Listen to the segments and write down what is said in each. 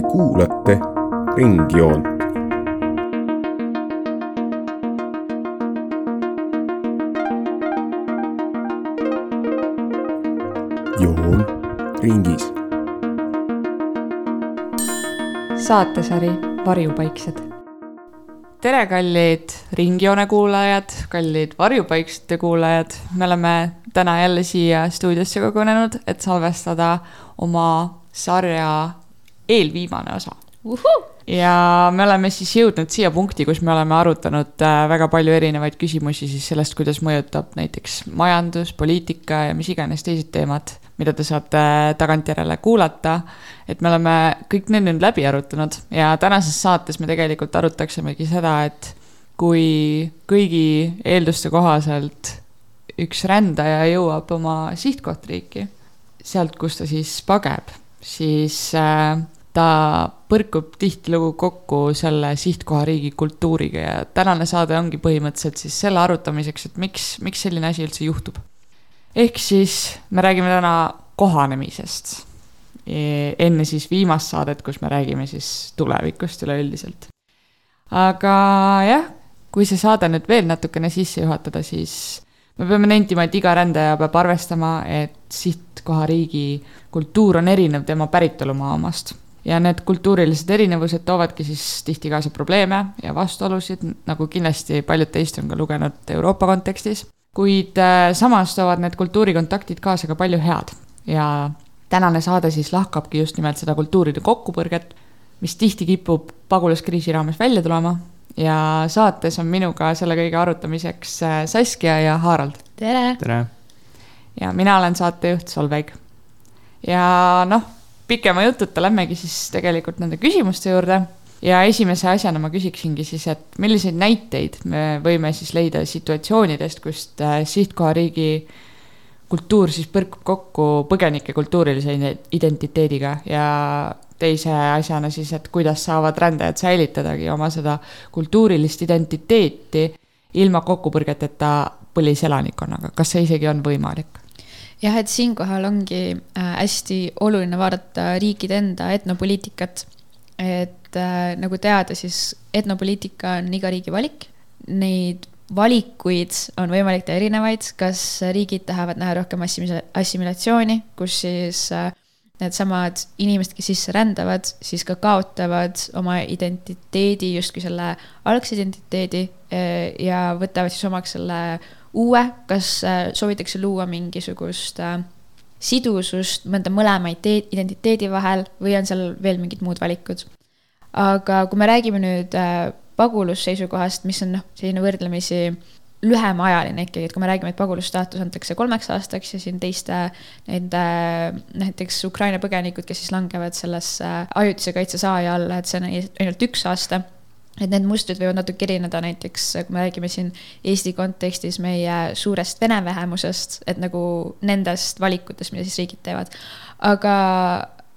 Te kuulate Ringjoont. joon ringis. saatesari Varjupaiksed. tere, kallid Ringjoone kuulajad, kallid Varjupaiksete kuulajad, me oleme täna jälle siia stuudiosse kogunenud, et salvestada oma sarja eelviimane osa. ja me oleme siis jõudnud siia punkti, kus me oleme arutanud äh, väga palju erinevaid küsimusi siis sellest, kuidas mõjutab näiteks majandus, poliitika ja mis iganes teised teemad, mida te saate tagantjärele kuulata. et me oleme kõik need nüüd läbi arutanud ja tänases saates me tegelikult arutaksimegi seda, et kui kõigi eelduste kohaselt üks rändaja jõuab oma sihtkohtriiki, sealt, kus ta siis pageb, siis äh, ta põrkub tihtilugu kokku selle sihtkohariigi kultuuriga ja tänane saade ongi põhimõtteliselt siis selle arutamiseks, et miks, miks selline asi üldse juhtub. ehk siis me räägime täna kohanemisest. enne siis viimast saadet, kus me räägime siis tulevikust üleüldiselt. aga jah, kui see saade nüüd veel natukene sisse juhatada, siis me peame nentima, et iga rändaja peab arvestama, et sihtkohariigi kultuur on erinev tema päritolumaa omast ja need kultuurilised erinevused toovadki siis tihti kaasa probleeme ja vastuolusid, nagu kindlasti paljud teist on ka lugenud Euroopa kontekstis. kuid äh, samas toovad need kultuurikontaktid kaasa ka palju head ja tänane saade siis lahkabki just nimelt seda kultuuride kokkupõrget, mis tihti kipub pagulaskriisi raames välja tulema ja saates on minuga selle kõige arutamiseks äh, Saskia ja Harald. tere! tere! ja mina olen saatejuht Solveig. ja noh, pikema jututa lähmegi siis tegelikult nende küsimuste juurde. Ja esimese asjana ma küsiksingi siis, et milliseid näiteid me võime siis leida situatsioonidest, kust äh, sihtkohariigi kultuur siis põrkub kokku põgenike kultuurilise identiteediga. Ja teise asjana siis, et kuidas saavad rändajad säilitadagi oma seda kultuurilist identiteeti ilma kokkupõrgeteta põliselanikkonnaga, kas see isegi on võimalik? Jah, et siinkohal ongi äh, hästi oluline vaadata riikide enda etnopoliitikat. et äh, nagu teada, siis etnopoliitika on iga riigi valik. Neid valikuid on võimalik teha erinevaid, kas riigid tahavad näha rohkem assimilatsiooni, kus siis äh, needsamad inimesed, kes sisse rändavad, siis ka kaotavad oma identiteedi, justkui selle algse identiteedi ja võtavad siis omaks selle uue, kas äh, soovitakse luua mingisugust äh, sidusust mõnda mõlema identiteedi vahel või on seal veel mingid muud valikud. aga kui me räägime nüüd äh, pagulusseisukohast, mis on noh, selline võrdlemisi lühemaajaline ikkagi, et kui me räägime, et pagulasstaatus antakse kolmeks aastaks ja siin teiste nende näiteks Ukraina põgenikud, kes siis langevad sellesse ajutise kaitse saaja alla, et see on ainult üks aasta et need mustrid võivad natuke erineda, näiteks kui me räägime siin Eesti kontekstis meie suurest vene vähemusest, et nagu nendest valikutest, mida siis riigid teevad. aga,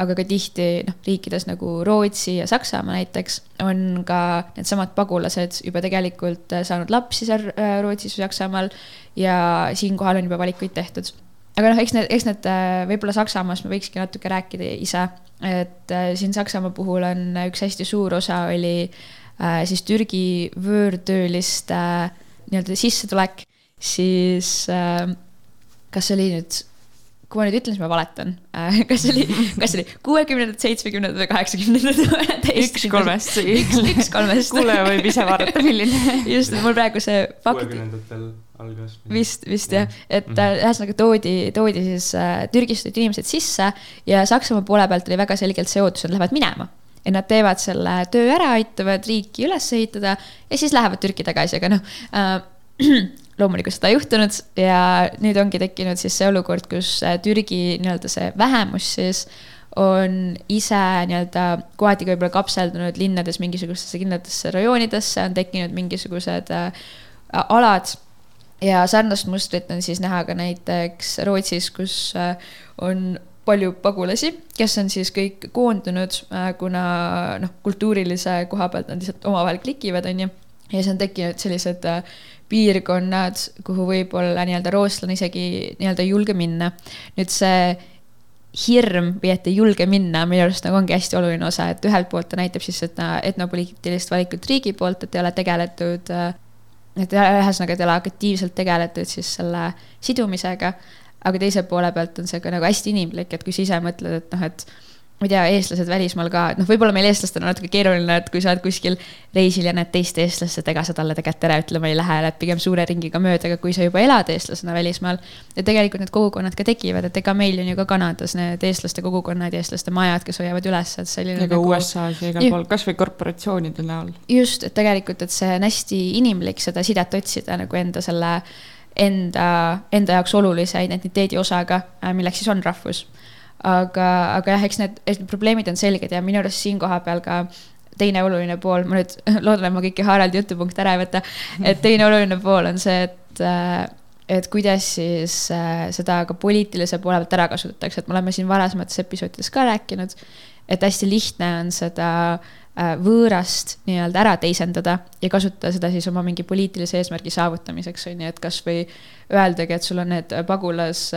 aga ka tihti noh, riikides nagu Rootsi ja Saksamaa näiteks on ka needsamad pagulased juba tegelikult saanud lapsi seal äh, Rootsis või Saksamaal ja siinkohal on juba valikuid tehtud aga noh, eks need, eks need võib-olla Saksamaast me võikski natuke rääkida ise, et siin Saksamaa puhul on üks hästi suur osa oli Äh, siis Türgi võõrtööliste äh, nii-öelda sissetulek, siis äh, kas see oli nüüd, kui ma nüüd ütlen, siis ma valetan. kas see oli, kas see oli kuuekümnendad, seitsmekümnendad või kaheksakümnendad? üks kolmest. üks, üks kolmest. kuulaja võib ise vaadata, milline. just, mul praegu see. kuuekümnendatel algas. vist, vist jah, et mhm. ühesõnaga toodi, toodi siis äh, Türgist tulid inimesed sisse ja Saksamaa poole pealt oli väga selgelt see ootus, et nad lähevad minema et nad teevad selle töö ära, aitavad riiki üles ehitada ja siis lähevad Türki tagasi, aga noh äh, loomulikult seda ei juhtunud ja nüüd ongi tekkinud siis see olukord, kus äh, Türgi nii-öelda see vähemus siis on ise nii-öelda kohati võib-olla kapseldunud linnades mingisugustesse kindlatesse rajoonidesse, on tekkinud mingisugused äh, alad ja sarnast mustrit on siis näha ka näiteks Rootsis, kus äh, on palju pagulasi, kes on siis kõik koondunud, äh, kuna noh, kultuurilise koha pealt nad lihtsalt omavahel klikivad, on ju. ja siis on tekkinud sellised äh, piirkonnad, kuhu võib-olla nii-öelda rootslane isegi nii-öelda ei julge minna. nüüd see hirm või et ei julge minna, minu arust nagu ongi hästi oluline osa, et ühelt poolt ta näitab siis seda etnopoliitilist valikut riigi poolt, et ei ole tegeletud äh, et ühesõnaga, et ei ole aktiivselt tegeletud siis selle sidumisega, aga teise poole pealt on see ka nagu hästi inimlik, et kui sa ise mõtled, et noh, et ma ei tea, eestlased välismaal ka, et noh, võib-olla meil eestlastena on natuke keeruline, et kui sa oled kuskil reisil ja näed teist eestlast, et ega sa talle tegelikult tere ütlema ei lähe, lähed pigem suure ringiga mööda, aga kui sa juba elad eestlasena välismaal. ja tegelikult need kogukonnad ka tekivad, et ega meil on ju ka Kanadas need eestlaste kogukonnad ja eestlaste majad, kes hoiavad üles, et selline. ja ka nagu... USA-s ja igal pool, kasvõi korporatsioonide näol. just, et tegelikult, et see on hästi inimlik seda sidet otsida nagu enda selle enda, enda jaoks olulise identiteedi osaga, milleks siis on rahvus. Aga, aga jah, eks need, need probleemid on selged ja minu arust siin kohapeal ka teine oluline pool, ma nüüd loodan, et ma kõiki Haraldi jutupunkte ära ei võta, et teine oluline pool on see, et äh, et kuidas siis äh, seda ka poliitilise poole pealt ära kasutatakse, et me oleme siin varasemates episoodides ka rääkinud, et hästi lihtne on seda äh, võõrast nii-öelda ära teisendada ja kasutada seda siis oma mingi poliitilise eesmärgi saavutamiseks, on ju, et kasvõi öeldagi, et sul on need pagulas,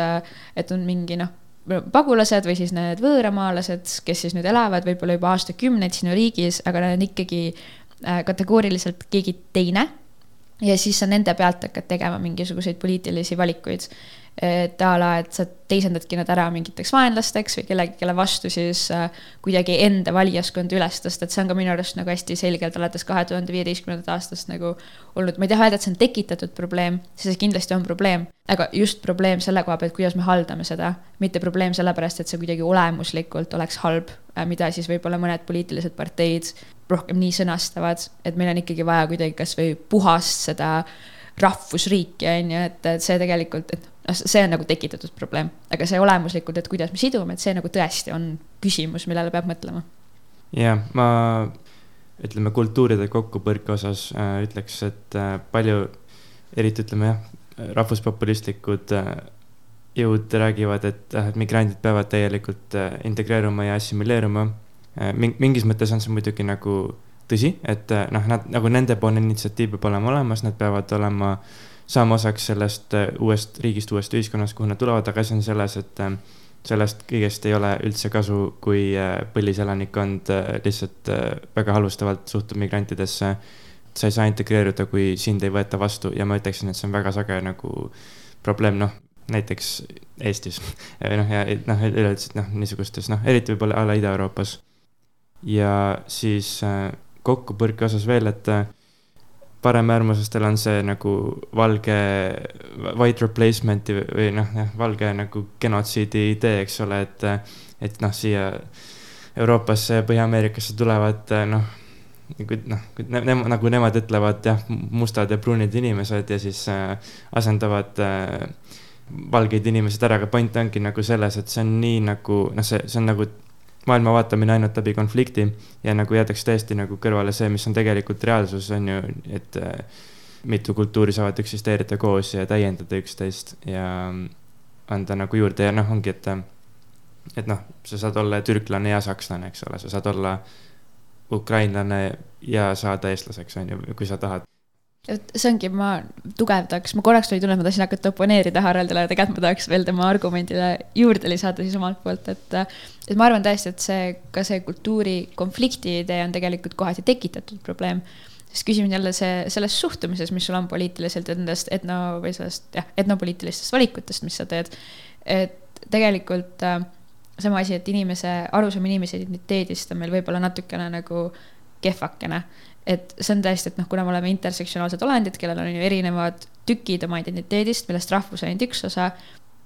et on mingi noh pagulased või siis need võõramaalased, kes siis nüüd elavad võib-olla juba aastakümneid sinu riigis, aga nad on ikkagi äh, kategooriliselt keegi teine. ja siis sa nende pealt hakkad tegema mingisuguseid poliitilisi valikuid et a la, et sa teisendadki nad ära mingiteks vaenlasteks või kellegi, kelle vastu siis äh, kuidagi enda valijaskonda üles tõsta, et see on ka minu arust nagu hästi selgelt alates kahe tuhande viieteistkümnendast aastast nagu olnud, ma ei taha öelda, et see on tekitatud probleem, see kindlasti on probleem, aga just probleem selle koha pealt, kuidas me haldame seda, mitte probleem sellepärast, et see kuidagi olemuslikult oleks halb, äh, mida siis võib-olla mõned poliitilised parteid rohkem nii sõnastavad, et meil on ikkagi vaja kuidagi kasvõi puhast seda rahvusriiki, on ju, et, et see tegelikult, et noh, see on nagu tekitatud probleem, aga see olemuslikult, et kuidas me sidume, et see nagu tõesti on küsimus, millele peab mõtlema. jah, ma ütleme kultuuride kokkupõrke osas äh, ütleks, et äh, palju, eriti ütleme jah, rahvuspopulistlikud äh, jõud räägivad, et äh, migrandid peavad täielikult äh, integreeruma ja assimileeruma äh,. mingis mõttes on see muidugi nagu tõsi, et äh, noh, nad nagu nendepoolne initsiatiiv peab olema olemas, nad peavad olema äh, saama osaks sellest äh, uuest riigist, uuest ühiskonnast, kuhu nad tulevad, aga asi on selles, et äh, sellest kõigest ei ole üldse kasu, kui äh, põliselanikkond lihtsalt väga halvustavalt suhtub migrantidesse. sa ei saa integreeruda, kui sind ei võeta vastu ja ma ütleksin, et see on väga sage nagu probleem, noh, näiteks Eestis noh, ja noh, üleüldiselt noh, niisugustes noh, eriti võib-olla a la Ida-Euroopas. ja siis kokkupõrke osas veel, et paremäärmuslastel on see nagu valge, white replacement'i või noh, jah, valge nagu genotsiidi idee, eks ole, et, et noh, siia Euroopasse ja Põhja-Ameerikasse tulevad noh, nagu noh, ne, nagu nemad ütlevad jah, mustad ja pruunid inimesed ja siis äh, asendavad äh, valgeid inimesed ära, aga point ongi nagu selles, et see on nii nagu noh, see, see on nagu maailma vaatamine ainult läbi konflikti ja nagu jäetakse täiesti nagu kõrvale see, mis on tegelikult reaalsus, on ju, et äh, mitu kultuuri saavad eksisteerida koos ja täiendada üksteist ja anda nagu juurde ja noh, ongi, et, et noh, sa saad olla türklane ja sakslane, eks ole, sa saad olla ukrainlane ja saada eestlaseks, on ju, kui sa tahad et see ongi, ma tugevdaks, ma korraks tuli tunne, et ma tahtsin hakata oponeerida Haraldile, aga tegelikult ma tahaks veel tema argumendile juurde lisada siis omalt poolt, et. et ma arvan tõesti, et see, ka see kultuurikonflikti idee on tegelikult kohati tekitatud probleem. sest küsimus jälle see, selles suhtumises, mis sul on poliitiliselt ja nendest etno või sellest jah, etnopoliitilistest valikutest, mis sa teed. et tegelikult äh, sama asi, et inimese, arusaam inimese identiteedist on meil võib-olla natukene nagu kehvakene et see on tõesti, et noh, kuna me oleme intersektsionaalsed olendid, kellel on ju erinevad tükid oma identiteedist, millest rahvus on ainult üks osa,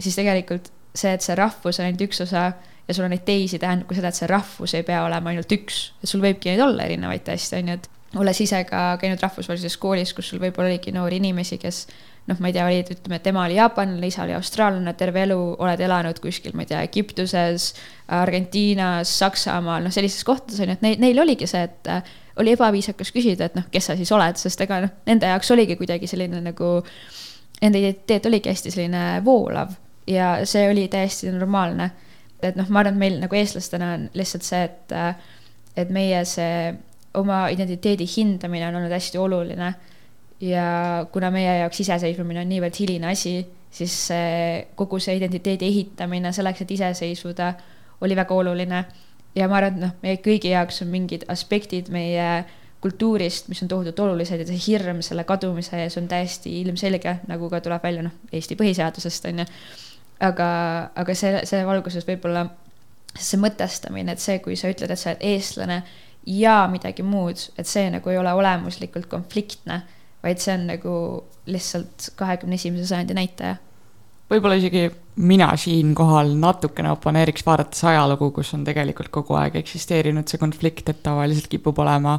siis tegelikult see, et see rahvus on ainult üks osa ja sul on neid teisi, tähendab ka seda, et see rahvus ei pea olema ainult üks, et sul võibki neid olla erinevaid täiesti, on ju, et olles ise ka käinud rahvusvahelises koolis, kus sul võib-olla oligi noori inimesi, kes noh, ma ei tea, olid, ütleme, tema oli jaapanlane, isa oli austraallane, terve elu oled elanud kuskil, ma ei tea, Egiptuses, Argentiinas, Saksamaal, noh, sellistes kohtades on ju, et neil, neil oligi see, et oli ebaviisakas küsida, et noh, kes sa siis oled, sest ega noh, nende jaoks oligi kuidagi selline nagu, nende identiteet oligi hästi selline voolav ja see oli täiesti normaalne. et noh, ma arvan, et meil nagu eestlastena on lihtsalt see, et, et meie see oma identiteedi hindamine on olnud hästi oluline. ja kuna meie jaoks iseseisvumine on niivõrd hiline asi siis see, kogu see identiteedi ehitamine selleks, et iseseisvuda, oli väga oluline. Ja ma arvan, et noh, meie kõigi jaoks on mingid aspektid meie kultuurist, mis on tohutult olulised ja see hirm selle kadumise ees on täiesti ilmselge, nagu ka tuleb välja noh, Eesti põhiseadusest on ju. aga, aga see, see valguses võib-olla see mõtestamine, et see, kui sa ütled, et sa oled eestlane ja midagi muud, et see nagu ei ole olemuslikult konfliktne, vaid see on nagu lihtsalt kahekümne esimese sajandi näitaja võib-olla isegi mina siinkohal natukene oponeeriks, vaadates ajalugu, kus on tegelikult kogu aeg eksisteerinud see konflikt, et tavaliselt kipub olema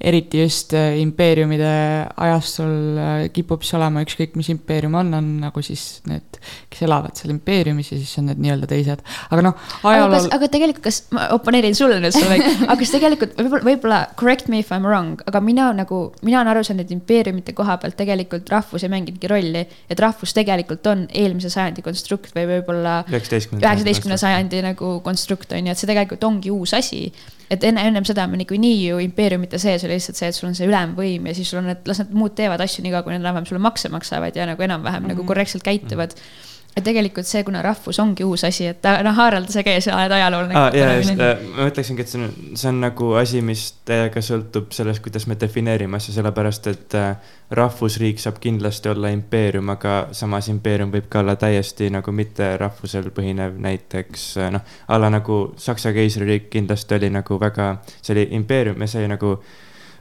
eriti just äh, impeeriumide ajastul äh, kipub see olema, ükskõik mis impeerium on, on nagu siis need, kes elavad seal impeeriumis ja siis on need nii-öelda teised, aga noh, ajalool. aga tegelikult, kas, ma oponeerin sulle nüüd, Solveig, aga kas tegelikult võib-olla, võib-olla correct me if I m wrong, aga mina nagu, mina olen aru saanud, et impeeriumite koha pealt tegelikult rahvus ei mänginudki rolli. et rahvus tegelikult on eelmise sajandi konstrukt või võib-olla üheksateistkümnenda sajandi nagu konstrukt on ju, et see tegelikult ongi uus asi et enne, ennem seda me niikuinii ju impeeriumite sees oli lihtsalt see, et sul on see ülemvõim ja siis sul on need, las nad muud teevad asju niikaua, kui nad enam-vähem sulle makse maksavad ja nagu enam-vähem mm -hmm. nagu mhm. korrektselt käituvad mm. -hmm et tegelikult see, kuna rahvus ongi uus asi, et noh, Harald, sa käid, sa oled ajaloolane ah,. ja, just, äh, ma ütleksingi, et see on, see on nagu asi, mis täiega sõltub sellest, kuidas me defineerime asja, sellepärast et äh, rahvusriik saab kindlasti olla impeerium, aga samas impeerium võib ka olla täiesti nagu mitte rahvusel põhinev, näiteks äh, noh, a la nagu Saksa keisririik kindlasti oli nagu väga, see oli impeerium ja see nagu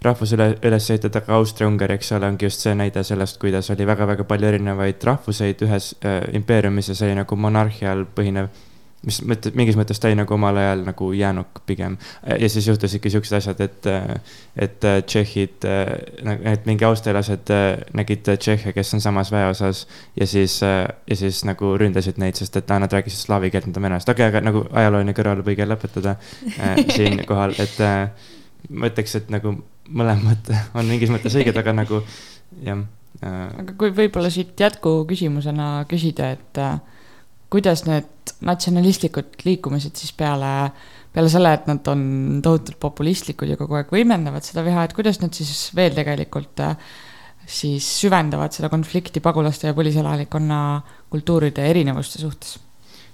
rahvus üle, üles ehitada, aga Austria-Ungari, eks ole, ongi just see näide sellest, kuidas oli väga-väga palju erinevaid rahvuseid ühes äh, impeeriumis ja see oli nagu monarhial põhinev mis mõttes, mingis mõttes ta oli nagu omal ajal nagu jäänuk pigem. ja siis juhtusidki siuksed asjad, et, et tšehhid, nagu, et mingi austrialased nägid tšehhe, kes on samas väeosas. ja siis, ja siis nagu ründasid neid, sest et nad rääkisid slaavi keelt, nad on venelased, okei okay,, aga nagu ajalooline kõrvalepõige lõpetada äh, siinkohal, et äh, ma ütleks, et nagu mõlemad on mingis mõttes õiged, aga nagu jah äh.... aga kui võib-olla siit jätkuküsimusena küsida, et äh, kuidas need natsionalistlikud liikumised siis peale, peale selle, et nad on tohutult populistlikud ja kogu aeg võimendavad seda viha, et kuidas nad siis veel tegelikult äh, siis süvendavad seda konflikti pagulaste ja põliselanikkonna kultuuride erinevuste suhtes?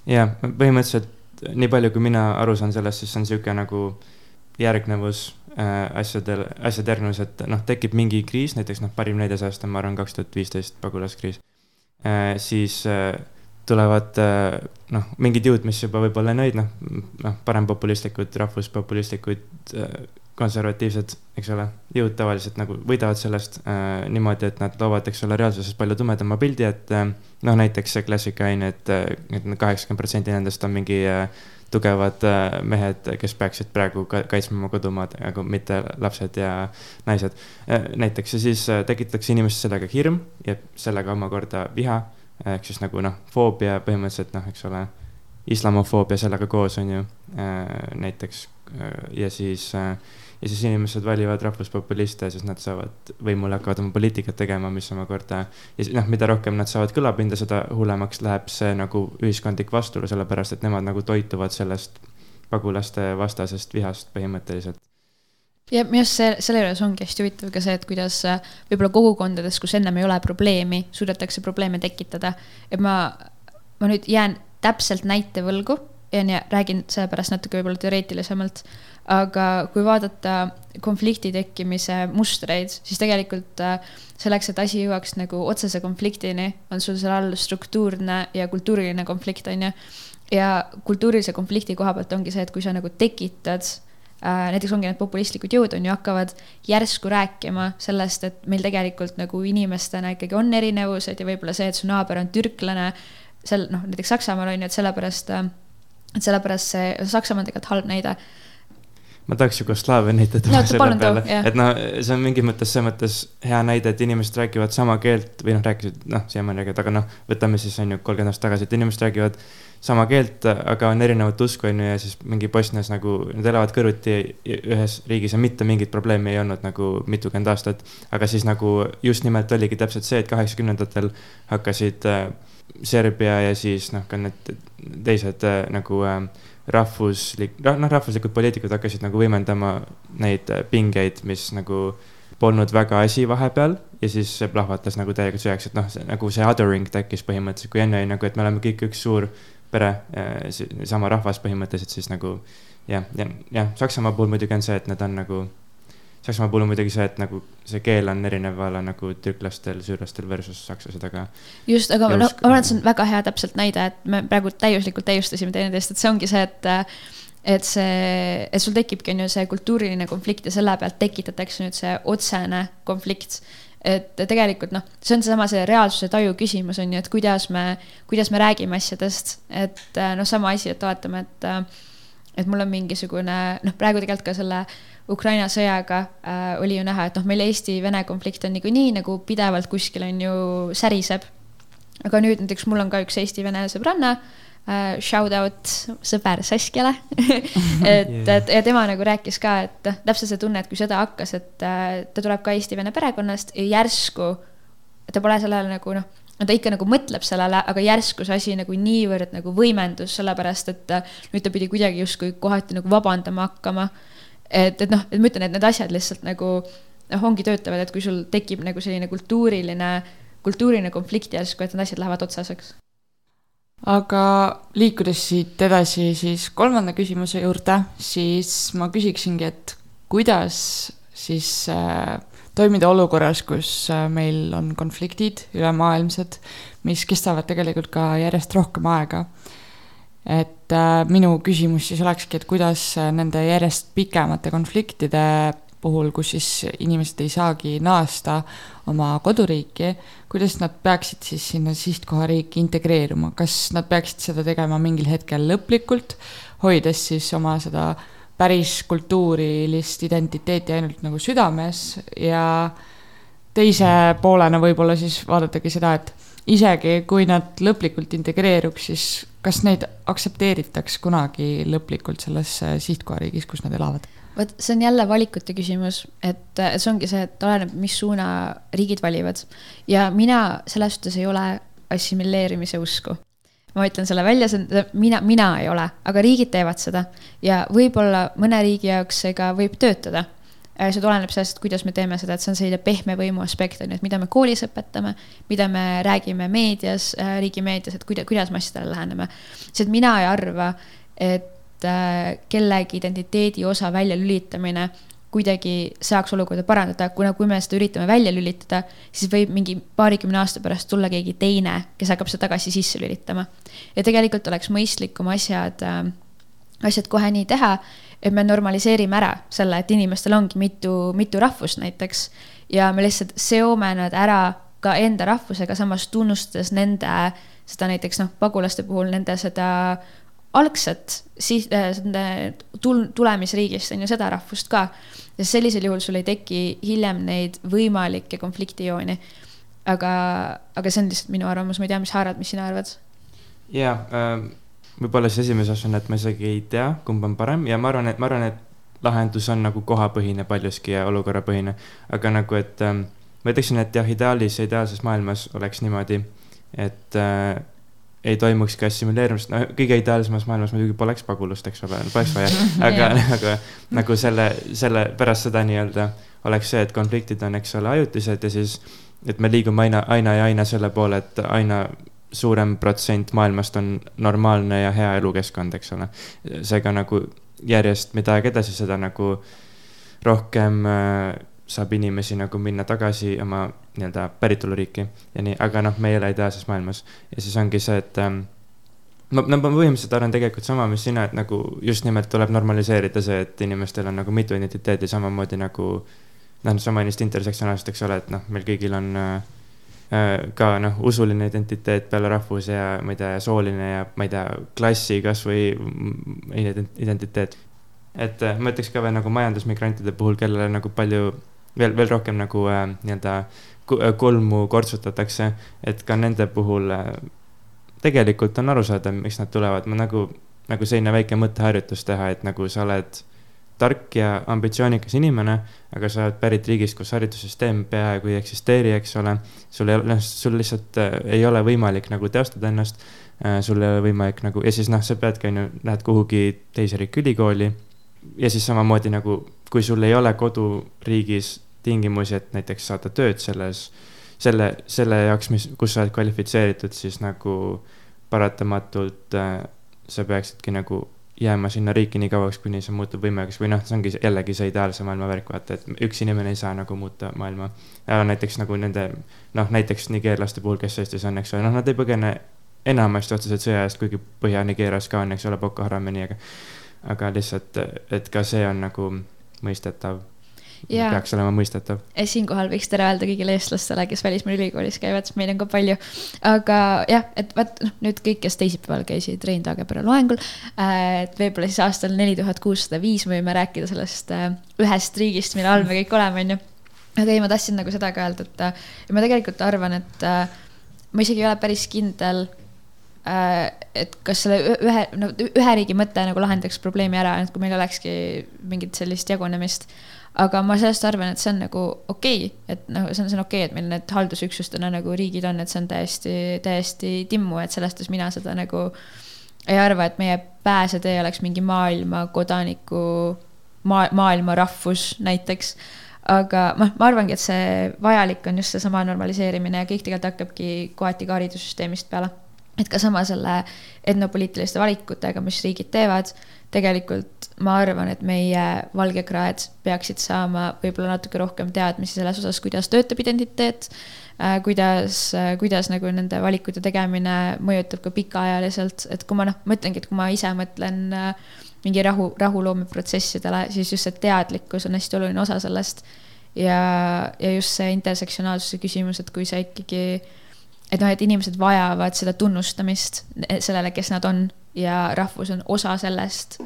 jah, põhimõtteliselt nii palju, kui mina aru saan sellest, siis see on niisugune nagu järgnevus asjadel, asjade järgnevus, et noh, tekib mingi kriis, näiteks noh, parim näide sellest on, ma arvan, kaks tuhat viisteist pagulaskriis äh,. siis äh, tulevad äh, noh, mingid jõud, mis juba võib-olla enne olid, noh, noh, parempopulistlikud, rahvuspopulistlikud, äh, konservatiivsed, eks ole, jõud tavaliselt nagu võidavad sellest äh, niimoodi, et nad loovad, eks ole, reaalsuses palju tumedama pildi, et äh, noh, näiteks see klassikaline, et, et kaheksakümmend protsenti nendest on mingi äh, tugevad äh, mehed, kes peaksid praegu kaitsma oma kodumaad, aga mitte lapsed ja naised. Äh, näiteks ja siis äh, tekitatakse inimestes sellega hirm ja sellega omakorda viha, ehk siis nagu noh, foobia põhimõtteliselt noh, eks ole, islamofoobia sellega koos on ju näiteks ja siis äh, ja siis inimesed valivad rahvuspopuliste, siis nad saavad võimule, hakkavad oma poliitikat tegema, mis omakorda. ja noh, mida rohkem nad saavad kõlapinda, seda hullemaks läheb see nagu ühiskondlik vastuolu, sellepärast et nemad nagu toituvad sellest pagulaste vastasest vihast põhimõtteliselt ja minu arust see, selle juures ongi hästi huvitav ka see, et kuidas äh, võib-olla kogukondades, kus ennem ei ole probleemi, suudetakse probleeme tekitada. et ma, ma nüüd jään täpselt näite võlgu ja räägin sellepärast natuke võib-olla teoreetilisemalt aga kui vaadata konflikti tekkimise mustreid, siis tegelikult äh, selleks, et asi jõuaks nagu otsese konfliktini, on sul seal all struktuurne ja kultuuriline konflikt, on ju. ja kultuurilise konflikti koha pealt ongi see, et kui sa nagu tekitad äh, näiteks ongi need populistlikud jõud on ju, hakkavad järsku rääkima sellest, et meil tegelikult nagu inimestena ikkagi on erinevused ja võib-olla see, et su naaber on türklane, seal noh, näiteks Saksamaal on ju, et sellepärast, äh, et sellepärast see, Saksamaa on tegelikult halb näide ma tahaks Jugoslaavia näidet no, selle peale, et noh, see on mingis mõttes selles mõttes hea näide, et inimesed räägivad sama keelt või noh, rääkisid, noh, siiamaani räägivad, aga noh, võtame siis on ju kolmkümmend aastat tagasi, et inimesed räägivad sama keelt, aga on erinevat usku, on ju, ja siis mingi Bosnias nagu, nad elavad kõrvuti ühes riigis ja mitte mingit probleemi ei olnud nagu mitukümmend aastat. aga siis nagu just nimelt oligi täpselt see, et kaheksakümnendatel hakkasid äh, Serbia ja siis noh, ka need teised äh, nagu äh, rahvuslik, noh, rahvuslikud poliitikud hakkasid nagu võimendama neid äh, pingeid, mis nagu polnud väga asi vahepeal ja siis see plahvatas nagu täiega sõjaks, et noh, nagu see othering tekkis põhimõtteliselt, kui enne oli nagu, et me oleme kõik üks suur pere, sama rahvas põhimõtteliselt, siis nagu jah, ja, jah, Saksamaa puhul muidugi on see, et nad on nagu, Saksamaa puhul on muidugi see, et nagu see keel on erinev a la nagu türklastel, süürlastel versus sakslased, aga. just, aga no, ma arvan, et see on väga hea täpselt näide, et me praegu täiuslikult täiustasime teineteist, et see ongi see, et et see, et sul tekibki, on ju, see kultuuriline konflikt ja selle pealt tekitatakse nüüd see otsene konflikt et tegelikult noh, see on seesama see reaalsuse taju küsimus on ju, et kuidas me, kuidas me räägime asjadest, et noh, sama asi, et oletame, et et mul on mingisugune noh, praegu tegelikult ka selle Ukraina sõjaga äh, oli ju näha, et noh, meil Eesti-Vene konflikt on niikuinii nagu pidevalt kuskil on ju säriseb. aga nüüd näiteks mul on ka üks Eesti-Vene sõbranna äh,. Shout out sõber Saskiale et et ja tema nagu rääkis ka, et noh, täpselt see tunne, et kui sõda hakkas, et äh, ta tuleb ka Eesti-Vene perekonnast ja järsku ta pole sellele nagu noh no ta ikka nagu mõtleb sellele, aga järsku see asi nagu niivõrd nagu võimendus, sellepärast et äh, nüüd ta pidi kuidagi justkui kohati nagu vabandama hakkama. Et, et noh, et ma ütlen, et need asjad lihtsalt nagu noh, ongi töötavad, et kui sul tekib nagu selline kultuuriline, kultuuriline konflikt järsku, et need asjad lähevad otsaseks. aga liikudes siit edasi siis kolmanda küsimuse juurde, siis ma küsiksingi, et kuidas siis äh, toimida olukorras, kus äh, meil on konfliktid ülemaailmsed, mis kestavad tegelikult ka järjest rohkem aega. Et äh, minu küsimus siis olekski, et kuidas äh, nende järjest pikemate konfliktide puhul, kus siis inimesed ei saagi naasta oma koduriiki, kuidas nad peaksid siis sinna sihtkohariiki integreeruma, kas nad peaksid seda tegema mingil hetkel lõplikult, hoides siis oma seda päris kultuurilist identiteeti ainult nagu südames? Ja teise poolena võib-olla siis vaadatagi seda, et isegi kui nad lõplikult integreeruks, siis kas neid aktsepteeritaks kunagi lõplikult selles sihtkohariigis, kus nad elavad? vot see on jälle valikute küsimus, et see ongi see, et oleneb, mis suuna riigid valivad. Ja mina selles suhtes ei ole assimileerimise usku. Ma ütlen selle välja, see on, mina, mina ei ole, aga riigid teevad seda. Ja võib-olla mõne riigi jaoks see ka võib töötada see tuleneb sellest, kuidas me teeme seda, et see on selline pehme võimu aspekt, on ju, et mida me koolis õpetame, mida me räägime meedias, äh, riigimeedias, et kuida-, kuidas me asjadele läheneme. sest mina ei arva, et äh, kellegi identiteedi osa väljalülitamine kuidagi saaks olukorda parandada, kuna kui me seda üritame välja lülitada, siis võib mingi paarikümne aasta pärast tulla keegi teine, kes hakkab seda tagasi sisse lülitama. ja tegelikult oleks mõistlikum asjad äh,, asjad kohe nii teha, et me normaliseerime ära selle, et inimestel ongi mitu, mitu rahvust näiteks ja me lihtsalt seome nad ära ka enda rahvusega, samas tunnustades nende seda näiteks noh, pagulaste puhul nende seda algset siis äh, tul-, tulemisriigist on ju seda rahvust ka. ja sellisel juhul sul ei teki hiljem neid võimalikke konfliktijooni. aga, aga see on lihtsalt minu arvamus, ma ei tea, mis Harald, mis sina arvad? jaa äh,, võib-olla siis esimese asjana, et ma isegi ei tea, kumb on parem ja ma arvan, et ma arvan, et lahendus on nagu kohapõhine paljuski ja olukorrapõhine. aga nagu, et ähm, ma ütleksin, et jah, ideaalis, ideaalses maailmas oleks niimoodi, et äh, ei toimukski assimileerumist, no kõige ideaalsemas maailmas muidugi poleks pagulust, eks ole, poleks vaja, aga aga nagu selle, selle pärast seda nii-öelda oleks see, et konfliktid on, eks ole, ajutised ja siis, et me liigume aina, aina ja aina selle poole, et aina suurem protsent maailmast on normaalne ja hea elukeskkond, eks ole. seega nagu järjest, mida aeg edasi, seda nagu rohkem äh, saab inimesi nagu minna tagasi oma nii-öelda päritoluriiki ja nii, aga noh, me ei ela ideaalses maailmas. ja siis ongi see, et ähm, ma, no ma põhimõtteliselt arvan tegelikult sama, mis sina, et nagu just nimelt tuleb normaliseerida see, et inimestel on nagu mitu identiteeti, samamoodi nagu noh, sama just intersektsionaalsust, eks ole, et noh, meil kõigil on äh, ka noh, usuline identiteet peale rahvuse ja ma ei tea, sooline ja ma ei tea, klassi kasvõi identiteet. et äh, ma ütleks ka veel nagu majandusmigrantide puhul, kellele nagu palju veel, veel rohkem nagu äh, nii-öelda kolmu kortsutatakse, et ka nende puhul äh, tegelikult on aru saada, miks nad tulevad, ma nagu, nagu selline väike mõtteharjutus teha, et nagu sa oled tark ja ambitsioonikas inimene, aga sa oled pärit riigist, kus haridussüsteem peaaegu ei eksisteeri, eks ole. sul ei ole, noh, sul lihtsalt äh, ei ole võimalik nagu teostada ennast äh,. sul ei ole võimalik nagu ja siis noh, sa peadki, on ju, lähed kuhugi teise riiki ülikooli. ja siis samamoodi nagu, kui sul ei ole koduriigis tingimusi, et näiteks saada tööd selles, selle, selle jaoks, mis, kus sa oled kvalifitseeritud, siis nagu paratamatult äh, sa peaksidki nagu jääma sinna riiki nii kauaks, kuni see muutub võimekaks või noh, see ongi jällegi see ideaalse maailma värk, vaata, et üks inimene ei saa nagu muuta maailma. näiteks nagu nende, noh näiteks nigeerlaste puhul, kes Eestis on, eks ole, noh, nad ei põgene enamasti otseselt sõja eest, kuigi Põhja-Nigeerias ka on, eks ole, Boko Haram ja nii, aga aga lihtsalt, et ka see on nagu mõistetav. Jaa. peaks olema mõistetav. Ja siinkohal võiks tere öelda kõigile eestlastele, kes välismaal ülikoolis käivad, sest meid on ka palju. aga jah, et vaat noh, nüüd kõik, kes teisipäeval käisid Rein Taagepera loengul, et võib-olla siis aastal neli tuhat kuussada viis võime rääkida sellest äh, ühest riigist, mille all me kõik oleme, onju. aga ei, ma tahtsin nagu seda ka öelda, et äh, ja ma tegelikult arvan, et äh, ma isegi ei ole päris kindel äh, et kas selle ühe, no ühe riigi mõte nagu lahendaks probleemi ära, et kui meil olekski mingit sellist jagunemist. Aga ma sellest arvan, et see on nagu okei okay,, et noh, see on, see on okei okay,, et meil need haldusüksustena nagu riigid on, et see on täiesti, täiesti timmu, et selles suhtes mina seda nagu ei arva, et meie pääsetee oleks mingi maailma kodaniku, maa, maailma rahvus näiteks aga noh, ma arvangi, et see vajalik on just seesama normaliseerimine ja kõik tegelikult hakkabki kohati ka haridussüsteemist peale. Et ka sama selle etnopoliitiliste valikutega, mis riigid teevad, tegelikult ma arvan, et meie valgekraed peaksid saama võib-olla natuke rohkem teadmisi selles osas, kuidas töötab identiteet äh,, kuidas, kuidas nagu nende valikute tegemine mõjutab ka pikaajaliselt, et kui ma noh, mõtlengi, et kui ma ise mõtlen äh, mingi rahu, rahuloomeprotsessidele, siis just see teadlikkus on hästi oluline osa sellest. ja, ja just see intersektsionaalsuse küsimus, et kui sa ikkagi, et noh, et inimesed vajavad seda tunnustamist sellele, kes nad on ja rahvus on osa sellest.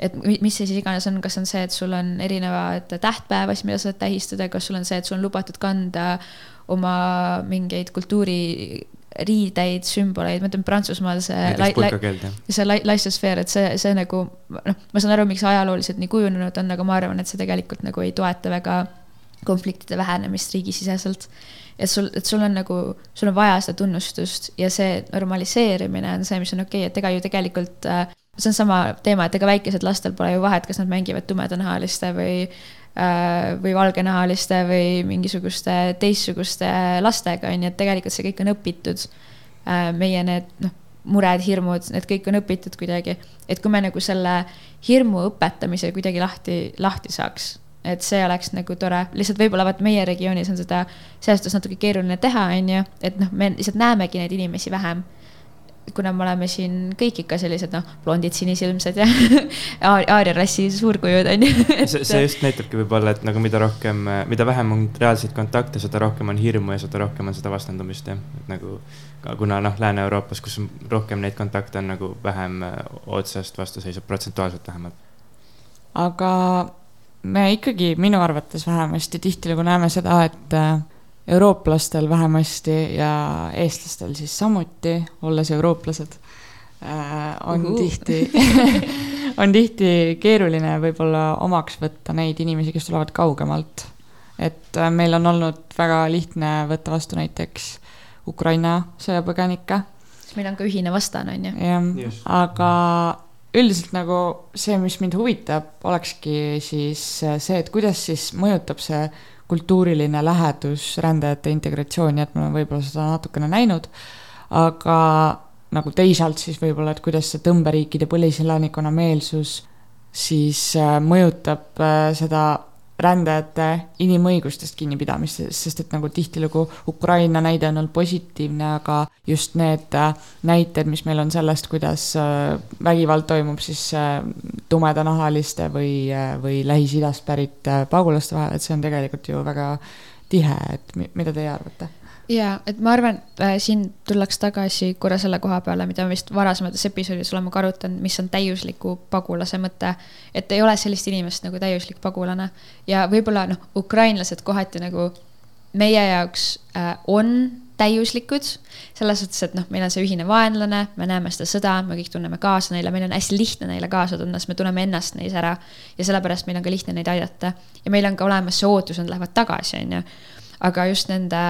Et mi- mis see siis iganes on, kas on see, et sul on erinevad tähtpäevasid, mida sa saad tähistada, kas sul on see, et sul on lubatud kanda oma mingeid kultuuririideid, sümboleid, ma ütlen Prantsusmaal see see lai- laissosfäär, et see, see nagu noh, ma saan aru, miks ajalooliselt nii kujunenud on, aga ma arvan, et see tegelikult nagu ei toeta väga konfliktide vähenemist riigisiseselt. et sul, et sul on nagu, sul on vaja seda tunnustust ja see normaliseerimine on see, mis on okei okay,, et ega ju tegelikult äh, see on sama teema, et ega väikesed lastel pole ju vahet, kas nad mängivad tumedanahaliste või äh, või valgenahaliste või mingisuguste teistsuguste lastega, on ju, et tegelikult see kõik on õpitud äh, meie need noh, mured, hirmud, need kõik on õpitud kuidagi. et kui me nagu selle hirmu õpetamise kuidagi lahti, lahti saaks, et see oleks nagu tore, lihtsalt võib-olla vaat meie regioonis on seda selles suhtes natuke keeruline teha, on ju, et noh, me lihtsalt näemegi neid inimesi vähem kuna me oleme siin kõik ikka sellised noh, blondid sinisilmsed ja aar- aaria rassi suurkujud on ju. see, see just näitabki võib-olla, et nagu mida rohkem, mida vähem on reaalseid kontakte, seda rohkem on hirmu ja seda rohkem on seda vastandumist jah, et nagu ka kuna noh, Lääne-Euroopas, kus on rohkem neid kontakte on nagu vähem äh, otsest vastuseisu, protsentuaalselt vähemalt. aga me ikkagi minu arvates vähemasti tihtilugu näeme seda, et äh, eurooplastel vähemasti ja eestlastel siis samuti, olles eurooplased, on Uhuu. tihti, on tihti keeruline võib-olla omaks võtta neid inimesi, kes tulevad kaugemalt. et äh, meil on olnud väga lihtne võtta vastu näiteks Ukraina sõjapõgenikke meil on ka ühine vastane on ju. jah aga üldiselt nagu see, mis mind huvitab, olekski siis see, et kuidas siis mõjutab see kultuuriline lähedus rändajate integratsiooni, et me oleme võib-olla seda natukene näinud, aga nagu teisalt siis võib-olla, et kuidas see tõmberiikide põliselanikkonna meelsus siis äh, mõjutab äh, seda rändajate inimõigustest kinnipidamist, sest et nagu tihtilugu Ukraina näide on olnud positiivne, aga just need äh, näited, mis meil on sellest, kuidas äh, vägivald toimub siis äh, tumedanahaliste või, või Lähis-Idast pärit pagulaste vahel, et see on tegelikult ju väga tihe, et mi- mida teie arvate? Ja et ma arvan äh,, siin tullaks tagasi korra selle koha peale, mida me vist varasemates episoodides oleme ka arutanud, mis on täiusliku pagulase mõte. et ei ole sellist inimest nagu täiuslik pagulane. Ja võib-olla noh, ukrainlased kohati nagu meie jaoks äh, on täiuslikud selles suhtes, et noh, meil on see ühine vaenlane, me näeme seda sõda, me kõik tunneme kaasa neile, meil on hästi lihtne neile kaasa tunda, sest me tunneme ennast neis ära. Ja sellepärast meil on ka lihtne neid aidata. Ja meil on ka olemas see ootus, nad lähevad tagasi, on ju. Aga just nende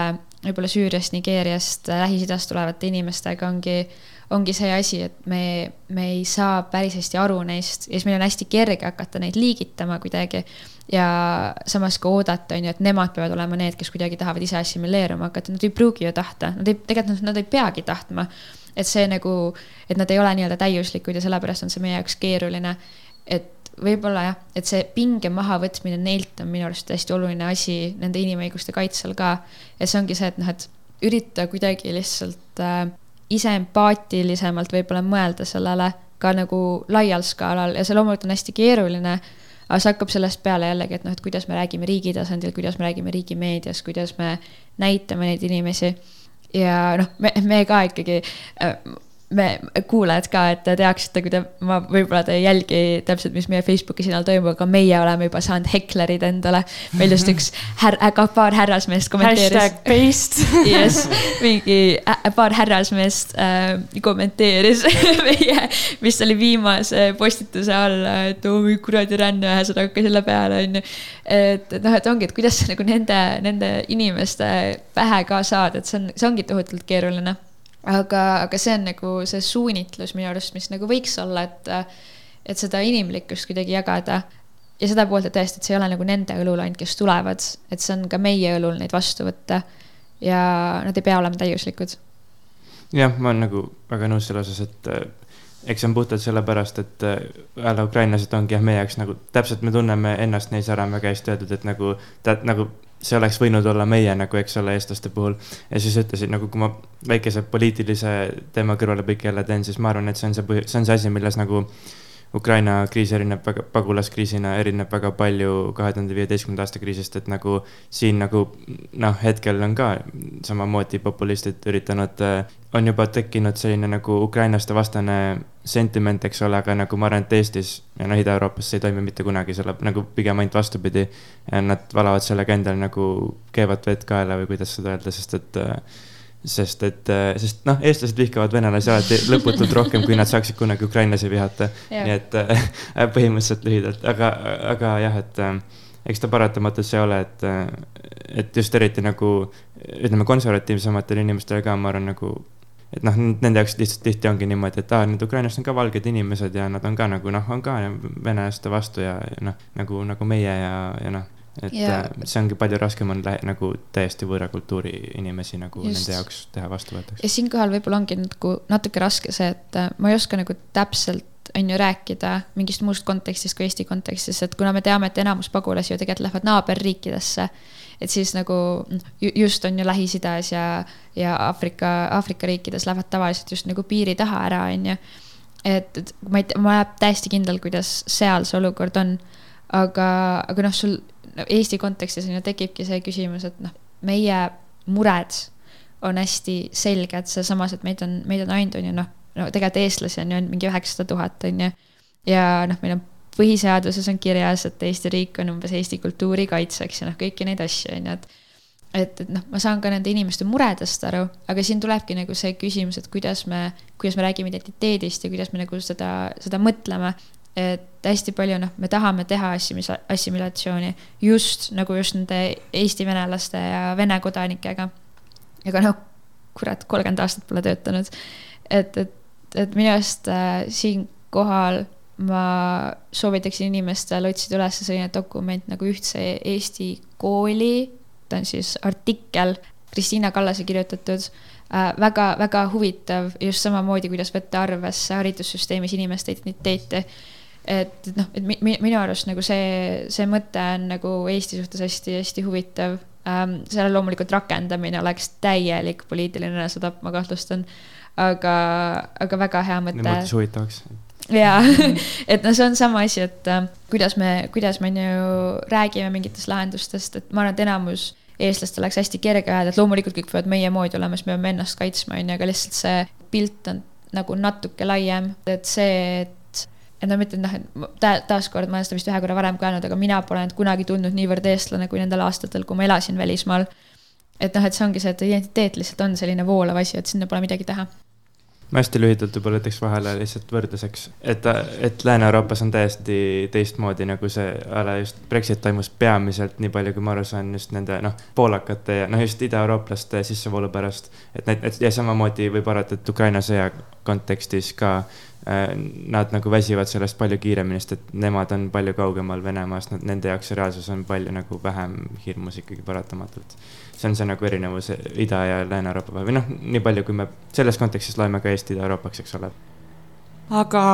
võib-olla Süüriast, Nigeeriast, Lähis-Idast tulevate inimestega ongi, ongi see asi, et me, me ei saa päris hästi aru neist ja siis meil on hästi kerge hakata neid liigitama kuidagi. ja samas ka oodata, on ju, et nemad peavad olema need, kes kuidagi tahavad ise assimileeruma hakata, nad ei pruugi ju tahta, nad ei, tegelikult nad, ei peagi tahtma. et see nagu, et nad ei ole nii-öelda täiuslikud ja sellepärast on see meie jaoks keeruline. et võib-olla jah, et see pinge mahavõtmine neilt on minu arust hästi oluline asi nende inimõiguste kaitsel ka. ja see ongi see, et noh, et ürita kuidagi lihtsalt äh, ise empaatilisemalt võib-olla mõelda sellele ka nagu laial skaalal ja see loomulikult on hästi keeruline. aga see hakkab sellest peale jällegi, et noh, et kuidas me räägime riigi tasandil, kuidas me räägime riigimeedias, kuidas me näitame neid inimesi. ja noh, me, me ka ikkagi äh, me, kuulajad ka, et te teaksite, kui te, ma võib-olla te ei jälgi täpselt, mis meie Facebooki sinal toimub, aga meie oleme juba saanud heklerid endale. meil just üks här-, ka paar härrasmeest kommenteeris. hashtag paste Yes, mingi äh, paar härrasmeest äh, kommenteeris meie, mis oli viimase postituse all, et oo oh, kuradi ränne, ühesõnaga selle peale onju. et, et noh, et ongi, et kuidas nagu nende, nende inimeste pähe ka saada, et see on, see ongi tohutult keeruline aga, aga see on nagu see suunitlus minu arust, mis nagu võiks olla, et, et seda inimlikkust kuidagi jagada. ja seda poolt, et tõesti, et see ei ole nagu nende õlul ainult, kes tulevad, et see on ka meie õlul neid vastu võtta. ja nad ei pea olema täiuslikud. jah, ma olen nagu väga nõus selle osas, et äh, eks see on puhtalt sellepärast, et jälle äh, ukrainlased ongi jah, meie jaoks nagu täpselt me tunneme ennast neis ära, on väga hästi öeldud, et nagu ta nagu see oleks võinud olla meie nagu, eks ole, eestlaste puhul. ja siis ütlesid nagu, kui ma väikese poliitilise teema kõrvalepõike jälle teen, siis ma arvan, et see on see see on see asi, milles nagu Ukraina kriis erineb väga, pagulaskriisina erineb väga palju kahe tuhande viieteistkümnenda aasta kriisist, et nagu siin nagu noh, hetkel on ka samamoodi populistid üritanud, on juba tekkinud selline nagu ukrainlaste vastane sentiment, eks ole, aga nagu ma arvan, et Eestis ja noh, Ida-Euroopas see ei toimi mitte kunagi, selle nagu pigem ainult vastupidi. Nad valavad sellega endale nagu keevat vett kaela või kuidas seda öelda, sest et sest et, äh, sest noh, eestlased vihkavad venelasi alati lõputult rohkem, kui nad saaksid kunagi ukrainlasi vihata. nii et äh, põhimõtteliselt lühidalt, aga, aga jah, et äh, eks ta paratamatult see ole, et, et just eriti nagu ütleme, konservatiivsematele inimestele ka, ma arvan, nagu et noh, nende jaoks lihtsalt tihti ongi niimoodi, et aa, need ukrainlased on ka valged inimesed ja nad on ka nagu noh, on ka venelaste vastu ja noh, nagu, nagu meie ja, ja noh et ja. Äh, see ongi palju raskem on nagu täiesti võõra kultuuri inimesi nagu Just. nende jaoks teha vastuvõetavaks. ja siinkohal võib-olla ongi nagu natuke raske see, et äh, ma ei oska nagu täpselt on ju rääkida mingist muust kontekstist kui Eesti kontekstis, et kuna me teame, et enamus pagulasi ju tegelikult lähevad naaberriikidesse, et siis nagu just on ju Lähis-Idas ja, ja Aafrika, Aafrika riikides lähevad tavaliselt just nagu piiri taha ära, on ju. et, et ma ei tea, ma olen täiesti kindel, kuidas seal see olukord on. aga, aga noh, sul Eesti kontekstis on ju tekibki see küsimus, et noh, meie mured on hästi selged, sealsamas, et meid on, meid on ainult, on ju noh, no tegelikult eestlasi on ju ainult mingi üheksasada tuhat, on ju. ja noh, meil on põhiseaduses on kirjas, et Eesti riik on umbes Eesti kultuuri kaitseks ja noh, kõiki neid asju, on ju, et et, et noh, ma saan ka nende inimeste muredest aru, aga siin tulebki nagu see küsimus, et kuidas me, kuidas me räägime identiteedist ja kuidas me nagu seda, seda mõtleme et hästi palju noh, me tahame teha assimila-, assimilatsiooni just nagu just nende Eesti venelaste ja Vene kodanikega. aga noh, kurat, kolmkümmend aastat pole töötanud. et, et, et minu arust äh, siinkohal ma soovitaksin inimestel otsida üles selline dokument nagu Ühtse Eesti kooli, ta on siis artikkel Kristiina Kallase kirjutatud äh,. väga, väga huvitav just samamoodi, kuidas võtta arvesse haridussüsteemis inimeste identiteeti et noh, et mi, mi, minu arust nagu see, see mõte on nagu Eesti suhtes hästi-hästi huvitav ähm,. selle loomulikult rakendamine oleks täielik poliitiline sõda, ma kahtlustan. aga, aga väga hea mõte. muutus huvitavaks. jaa, et noh, see on sama asi, et äh, kuidas me, kuidas me on ju räägime mingitest lahendustest, et ma arvan, et enamus eestlastel oleks hästi kerge öelda, et loomulikult kõik peavad meie moodi olema, siis me peame ennast kaitsma, on ju, aga lihtsalt see pilt on nagu natuke laiem, et see, et et no mitte noh, et ta, taaskord ma olen seda vist ühe korra varem ka öelnud, aga mina pole kunagi tundnud niivõrd eestlane kui nendel aastatel, kui ma elasin välismaal. et noh, et see ongi see, et identiteet lihtsalt on selline voolav asi, et sinna pole midagi teha. ma hästi lühidalt võib-olla ütleks vahele lihtsalt võrdluseks, et, et Lääne-Euroopas on täiesti teistmoodi nagu see ala just Brexit toimus peamiselt, nii palju kui ma aru saan, just nende noh, poolakate ja noh, just idaeurooplaste sissevoolu pärast. et need, ja samamoodi võib arvata, et Ukraina sõja kontekstis ka nad nagu väsivad sellest palju kiiremini, sest et nemad on palju kaugemal Venemaast, nende jaoks see reaalsus on palju nagu vähem hirmus ikkagi paratamatult see on see nagu erinevus Ida- ja Lääne-Euroopa vahel või noh, nii palju, kui me selles kontekstis loeme ka Eesti Ida-Euroopaks, eks ole. aga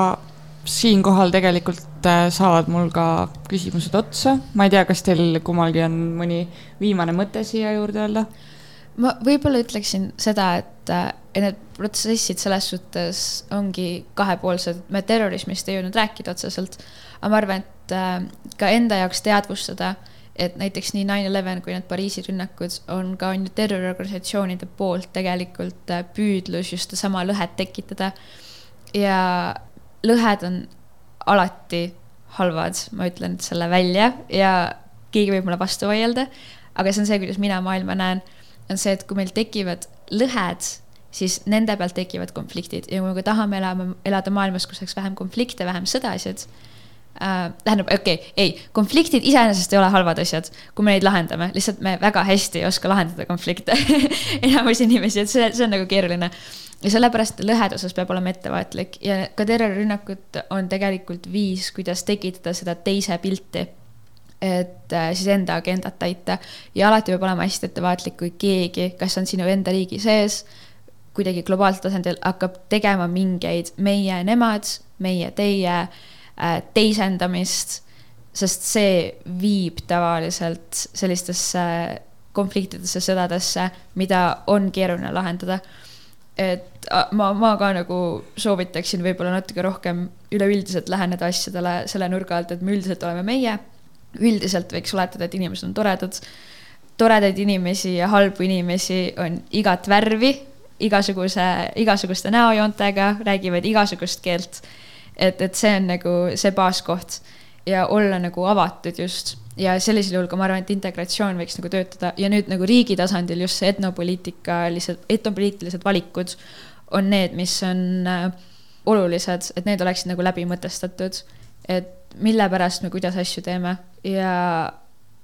siinkohal tegelikult äh, saavad mul ka küsimused otsa, ma ei tea, kas teil kummalgi on mõni viimane mõte siia juurde öelda? Ma võib-olla ütleksin seda, et äh, need protsessid selles suhtes ongi kahepoolsed, me terrorismist ei jõudnud rääkida otseselt, aga ma arvan, et äh, ka enda jaoks teadvustada et näiteks nii nine eleven kui need Pariisi rünnakud on ka on ju terroriorganisatsioonide poolt tegelikult äh, püüdlus just sedasama lõhet tekitada. ja lõhed on alati halvad, ma ütlen selle välja ja keegi võib mulle vastu vaielda. aga see on see, kuidas mina maailma näen, on see, et kui meil tekivad lõhed, siis nende pealt tekivad konfliktid ja kui me tahame elama, elada maailmas, kus oleks vähem konflikte, vähem sõdasid äh,. tähendab, okei okay,, ei, konfliktid iseenesest ei ole halvad asjad, kui me neid lahendame, lihtsalt me väga hästi ei oska lahendada konflikte enamus inimesi, et see, see on nagu keeruline. ja sellepärast lõhede osas peab olema ettevaatlik ja ka terrorirünnakud on tegelikult viis, kuidas tekitada seda teise pilti et äh, siis enda agendat täita ja alati peab olema hästi ettevaatlik, kui keegi, kas on sinu enda riigi sees, kuidagi globaalsel tasandil hakkab tegema mingeid meie, nemad, meie, teie äh, Äh, teisendamist, sest see viib tavaliselt sellistesse konfliktidesse, sõdadesse, mida on keeruline lahendada. et ma, ma ka nagu soovitaksin võib-olla natuke rohkem üleüldiselt läheneda asjadele selle nurga alt, et me üldiselt oleme meie. Üldiselt võiks oletada, et inimesed on toredad. toredaid inimesi ja halbu inimesi on igat värvi, igasuguse, igasuguste näojoontega, räägivad igasugust keelt et, et see on nagu see baaskoht ja olla nagu avatud just ja sellisel juhul ka ma arvan, et integratsioon võiks nagu töötada ja nüüd nagu riigi tasandil just see etnopoliitikalised, etnopoliitilised valikud on need, mis on äh, olulised, et need oleksid nagu läbi mõtestatud. et mille pärast me kuidas asju teeme ja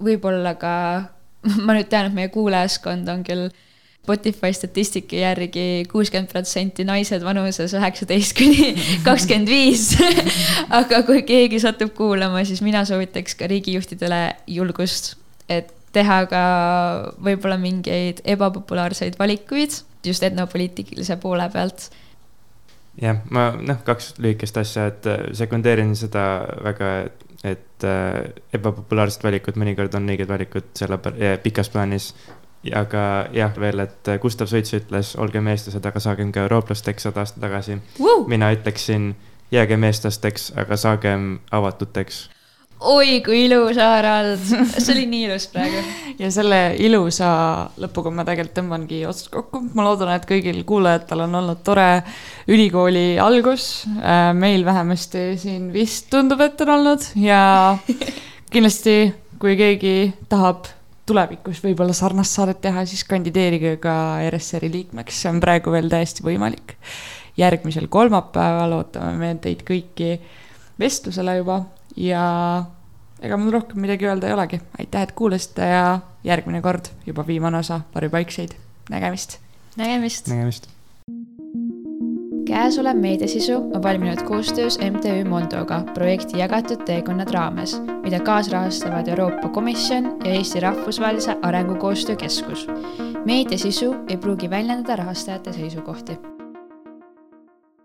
võib-olla ka, ma nüüd tean, et meie kuulajaskond on küll Spotify statistika järgi kuuskümmend protsenti naised vanuses üheksateist kuni kakskümmend viis. aga kui keegi satub kuulama, siis mina soovitaks ka riigijuhtidele julgust, et teha ka võib-olla mingeid ebapopulaarseid valikuid just etnopoliitilise poole pealt jah, ma noh, kaks lühikest asja, et äh, sekundeerin seda väga, et äh, ebapopulaarsed valikud mõnikord on õiged valikud selle pikas plaanis aga jah, veel, et Gustav Suits ütles, olgem eestlased, aga saagem ka eurooplasteks sada aastat tagasi uh!. mina ütleksin, jäägem eestlasteks, aga saagem avatuteks. Oi kui ilus, Harald, see oli nii ilus praegu. ja selle ilusa lõpuga ma tegelikult tõmbangi otsad kokku. ma loodan, et kõigil kuulajatel on olnud tore ülikooli algus. Äh, meil vähemasti siin vist tundub, et on olnud ja kindlasti, kui keegi tahab tulevikus võib-olla sarnast saadet teha, siis kandideerige ka RSR-i liikmeks, see on praegu veel täiesti võimalik. järgmisel kolmapäeval ootame me teid kõiki vestlusele juba ja ega mul rohkem midagi öelda ei olegi. aitäh, et kuulasite ja järgmine kord juba viimane osa Varjupaikseid. nägemist. nägemist. nägemist käesolev meediasisu on valminud koostöös MTÜ Mondoga projekti Jagatud teekonnad raames, mida kaasrahastavad Euroopa Komisjon ja Eesti Rahvusvahelise Arengukoostöö Keskus. meediasisu ei pruugi väljendada rahastajate seisukohti